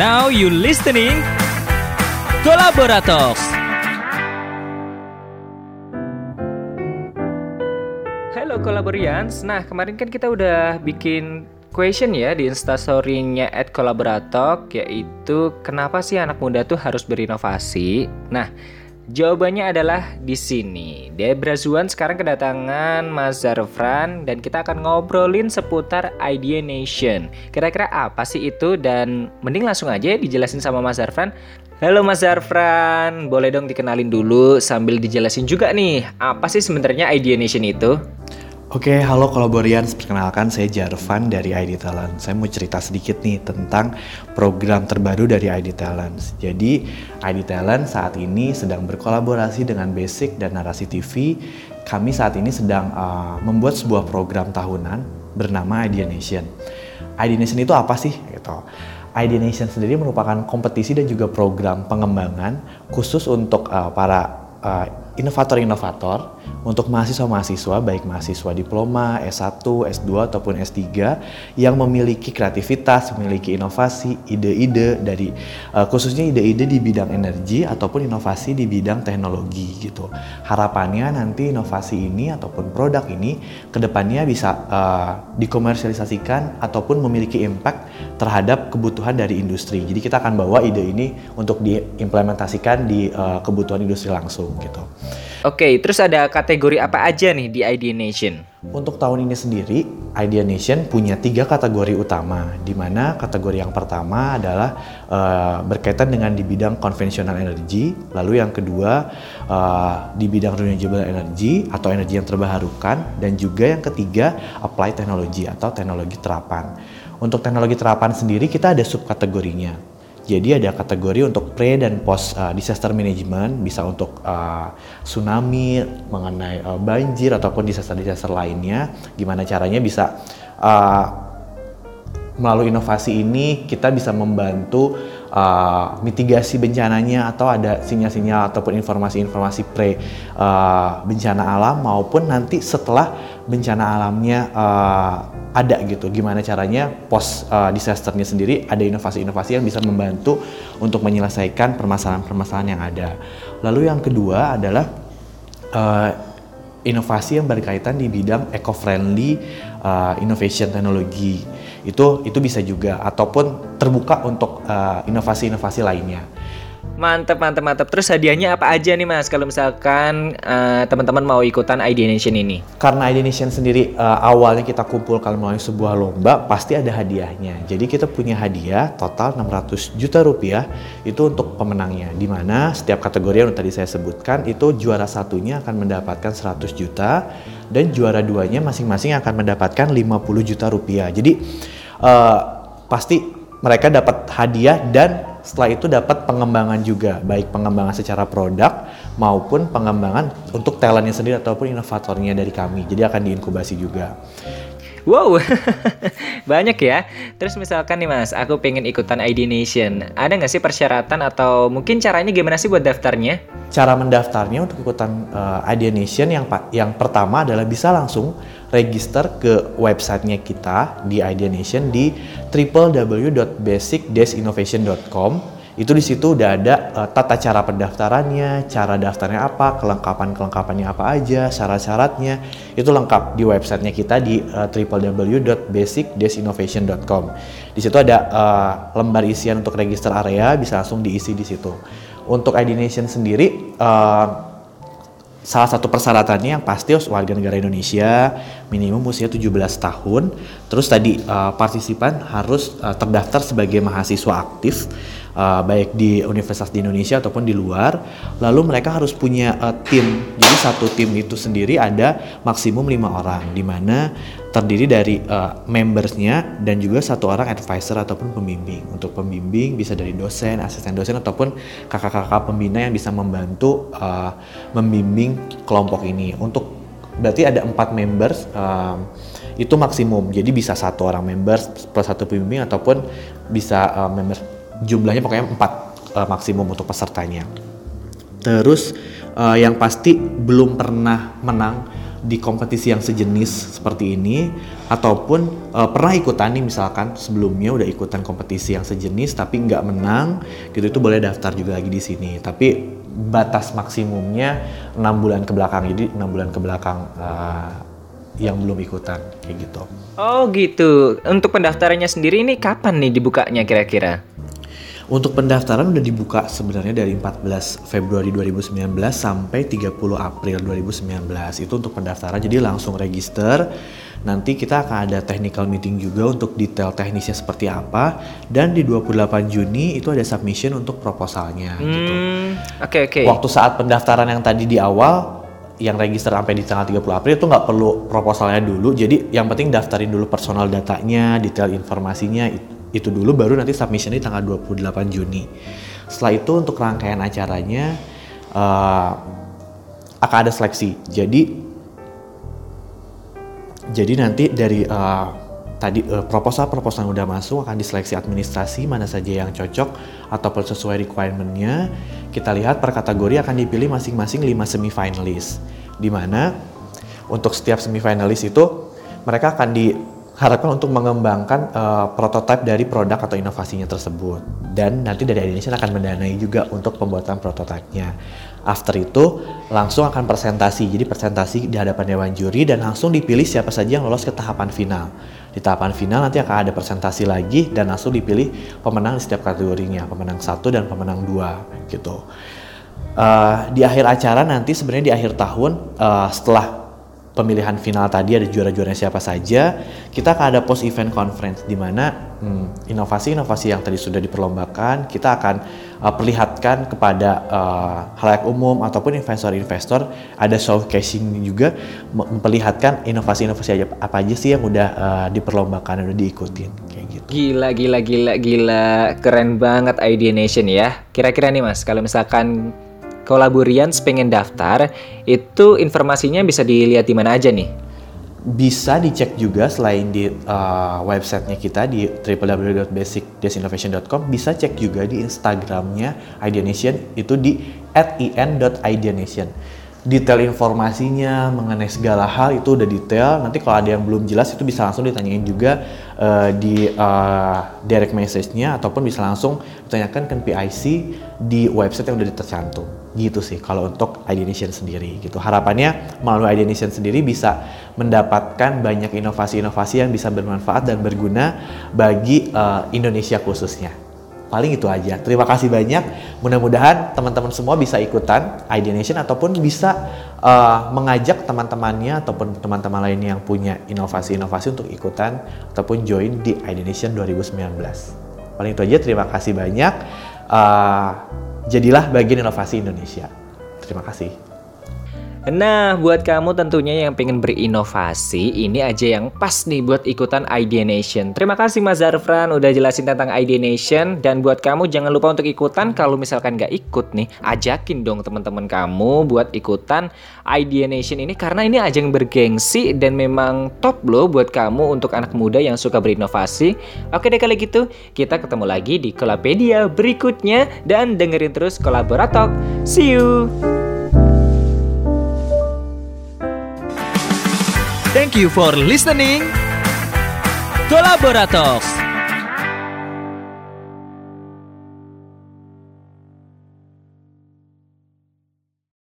Now you listening Kolaborator. Halo Kolaborians, nah kemarin kan kita udah bikin question ya di instastory-nya at Kolaboratok yaitu kenapa sih anak muda tuh harus berinovasi? Nah, Jawabannya adalah di sini. Debra Zuan sekarang kedatangan Mas Zarfran dan kita akan ngobrolin seputar Idea Nation. Kira-kira apa sih itu dan mending langsung aja dijelasin sama Mas Zarfran. Halo Mas Zarfran, boleh dong dikenalin dulu sambil dijelasin juga nih, apa sih sebenarnya Idea Nation itu? Oke, halo kolaborians. Perkenalkan saya Jarvan dari ID Talent. Saya mau cerita sedikit nih tentang program terbaru dari ID Talent. Jadi, ID Talent saat ini sedang berkolaborasi dengan Basic dan Narasi TV. Kami saat ini sedang uh, membuat sebuah program tahunan bernama Idea Nation. Idea Nation itu apa sih? Gitu. Idea Nation sendiri merupakan kompetisi dan juga program pengembangan khusus untuk uh, para uh, inovator-inovator untuk mahasiswa-mahasiswa baik mahasiswa diploma, S1, S2 ataupun S3 yang memiliki kreativitas, memiliki inovasi, ide-ide dari uh, khususnya ide-ide di bidang energi ataupun inovasi di bidang teknologi gitu. Harapannya nanti inovasi ini ataupun produk ini ke depannya bisa uh, dikomersialisasikan ataupun memiliki impact terhadap kebutuhan dari industri. Jadi kita akan bawa ide ini untuk diimplementasikan di uh, kebutuhan industri langsung gitu. Oke, terus ada kategori apa aja nih di Idea Nation? Untuk tahun ini sendiri, Idea Nation punya tiga kategori utama, di mana kategori yang pertama adalah uh, berkaitan dengan di bidang konvensional energi, lalu yang kedua uh, di bidang renewable energy atau energi yang terbarukan, dan juga yang ketiga apply teknologi atau teknologi terapan. Untuk teknologi terapan sendiri kita ada subkategorinya. Jadi ada kategori untuk pre dan post uh, disaster management, bisa untuk uh, tsunami, mengenai uh, banjir ataupun disaster-disaster lainnya. Gimana caranya bisa uh, melalui inovasi ini kita bisa membantu uh, mitigasi bencananya atau ada sinyal-sinyal ataupun informasi-informasi pre uh, bencana alam maupun nanti setelah bencana alamnya uh, ada gitu. Gimana caranya post uh, disasternya sendiri ada inovasi-inovasi yang bisa membantu untuk menyelesaikan permasalahan-permasalahan yang ada. Lalu yang kedua adalah uh, inovasi yang berkaitan di bidang eco-friendly uh, innovation teknologi itu itu bisa juga ataupun terbuka untuk inovasi-inovasi uh, lainnya Mantap, mantap, mantap. Terus hadiahnya apa aja nih mas kalau misalkan uh, teman-teman mau ikutan ID Nation ini? Karena ID Nation sendiri uh, awalnya kita kumpulkan melalui sebuah lomba, pasti ada hadiahnya. Jadi kita punya hadiah total 600 juta rupiah itu untuk pemenangnya. Di mana setiap kategori yang tadi saya sebutkan itu juara satunya akan mendapatkan 100 juta dan juara duanya masing-masing akan mendapatkan 50 juta rupiah. Jadi uh, pasti mereka dapat hadiah dan setelah itu dapat pengembangan juga, baik pengembangan secara produk maupun pengembangan untuk talentnya sendiri ataupun inovatornya dari kami. Jadi akan diinkubasi juga. Wow, banyak ya. Terus misalkan nih mas, aku pengen ikutan ID Nation. Ada nggak sih persyaratan atau mungkin caranya gimana sih buat daftarnya? Cara mendaftarnya untuk ikutan uh, ID Nation yang yang pertama adalah bisa langsung register ke websitenya kita di Idea Nation di www.basic-innovation.com itu di situ udah ada uh, tata cara pendaftarannya, cara daftarnya apa, kelengkapan-kelengkapannya apa aja, syarat-syaratnya itu lengkap di websitenya kita di uh, www.basic-innovation.com. Di situ ada uh, lembar isian untuk register area, bisa langsung diisi di situ. Untuk ID Nation sendiri, uh, salah satu persyaratannya yang pasti harus warga negara Indonesia minimum usia 17 tahun terus tadi uh, partisipan harus uh, terdaftar sebagai mahasiswa aktif uh, baik di universitas di Indonesia ataupun di luar lalu mereka harus punya uh, tim jadi satu tim itu sendiri ada maksimum lima orang di mana terdiri dari uh, membersnya dan juga satu orang advisor ataupun pembimbing. Untuk pembimbing bisa dari dosen, asisten dosen ataupun kakak-kakak pembina yang bisa membantu uh, membimbing kelompok ini. Untuk berarti ada empat members uh, itu maksimum. Jadi bisa satu orang members plus satu pembimbing ataupun bisa uh, members jumlahnya pokoknya empat uh, maksimum untuk pesertanya. Terus uh, yang pasti belum pernah menang di kompetisi yang sejenis seperti ini ataupun uh, pernah ikutan nih misalkan sebelumnya udah ikutan kompetisi yang sejenis tapi nggak menang gitu itu boleh daftar juga lagi di sini tapi batas maksimumnya enam bulan ke belakang jadi enam bulan ke belakang uh, yang belum ikutan kayak gitu. Oh gitu. Untuk pendaftarannya sendiri ini kapan nih dibukanya kira-kira? Untuk pendaftaran udah dibuka sebenarnya dari 14 Februari 2019 sampai 30 April 2019. Itu untuk pendaftaran jadi langsung register. Nanti kita akan ada technical meeting juga untuk detail teknisnya seperti apa dan di 28 Juni itu ada submission untuk proposalnya hmm, gitu. Oke okay, oke. Okay. Waktu saat pendaftaran yang tadi di awal yang register sampai di tanggal 30 April itu nggak perlu proposalnya dulu. Jadi yang penting daftarin dulu personal datanya, detail informasinya itu dulu baru nanti submission di tanggal 28 Juni. Setelah itu untuk rangkaian acaranya uh, akan ada seleksi. Jadi jadi nanti dari uh, tadi uh, proposal-proposal yang udah masuk akan diseleksi administrasi mana saja yang cocok ataupun sesuai requirementnya. Kita lihat per kategori akan dipilih masing-masing 5 semifinalis. Di mana untuk setiap semifinalis itu mereka akan di harapkan untuk mengembangkan uh, prototipe dari produk atau inovasinya tersebut dan nanti dari Indonesia akan mendanai juga untuk pembuatan prototipenya. After itu langsung akan presentasi, jadi presentasi di hadapan dewan juri dan langsung dipilih siapa saja yang lolos ke tahapan final. Di tahapan final nanti akan ada presentasi lagi dan langsung dipilih pemenang di setiap kategorinya, pemenang satu dan pemenang dua gitu. Uh, di akhir acara nanti sebenarnya di akhir tahun uh, setelah pemilihan final tadi ada juara-juara siapa saja, kita akan ada post event conference di mana hmm, inovasi-inovasi hmm, yang tadi sudah diperlombakan kita akan uh, perlihatkan kepada uh, halayak umum ataupun investor-investor ada showcasing juga memperlihatkan inovasi-inovasi apa aja sih yang udah uh, diperlombakan udah diikutin kayak gitu. Gila gila gila gila keren banget Idea Nation ya. Kira-kira nih Mas kalau misalkan Kolaburians pengen daftar, itu informasinya bisa dilihat di mana aja nih? Bisa dicek juga selain di uh, websitenya kita di www.basic-innovation.com, bisa cek juga di Instagramnya Ideanation itu di @in.ideanation detail informasinya mengenai segala hal itu udah detail. Nanti kalau ada yang belum jelas itu bisa langsung ditanyain juga uh, di uh, direct message-nya ataupun bisa langsung ditanyakan ke PIC di website yang udah tercantum. Gitu sih kalau untuk ID Nation sendiri gitu. Harapannya melalui ID Nation sendiri bisa mendapatkan banyak inovasi-inovasi yang bisa bermanfaat dan berguna bagi uh, Indonesia khususnya. Paling itu aja. Terima kasih banyak. Mudah-mudahan teman-teman semua bisa ikutan ID Nation ataupun bisa uh, mengajak teman-temannya ataupun teman-teman lainnya yang punya inovasi-inovasi untuk ikutan ataupun join di ID Nation 2019. Paling itu aja. Terima kasih banyak. Uh, jadilah bagian inovasi Indonesia. Terima kasih. Nah, buat kamu tentunya yang pengen berinovasi, ini aja yang pas nih buat ikutan Idea Nation. Terima kasih Mas Zarfran udah jelasin tentang Idea Nation. Dan buat kamu jangan lupa untuk ikutan, kalau misalkan nggak ikut nih, ajakin dong teman-teman kamu buat ikutan Idea Nation ini. Karena ini ajang bergengsi dan memang top loh buat kamu untuk anak muda yang suka berinovasi. Oke deh kalau gitu, kita ketemu lagi di Kolapedia berikutnya. Dan dengerin terus Kolaboratok. See you! Thank you for listening. Kolaborator.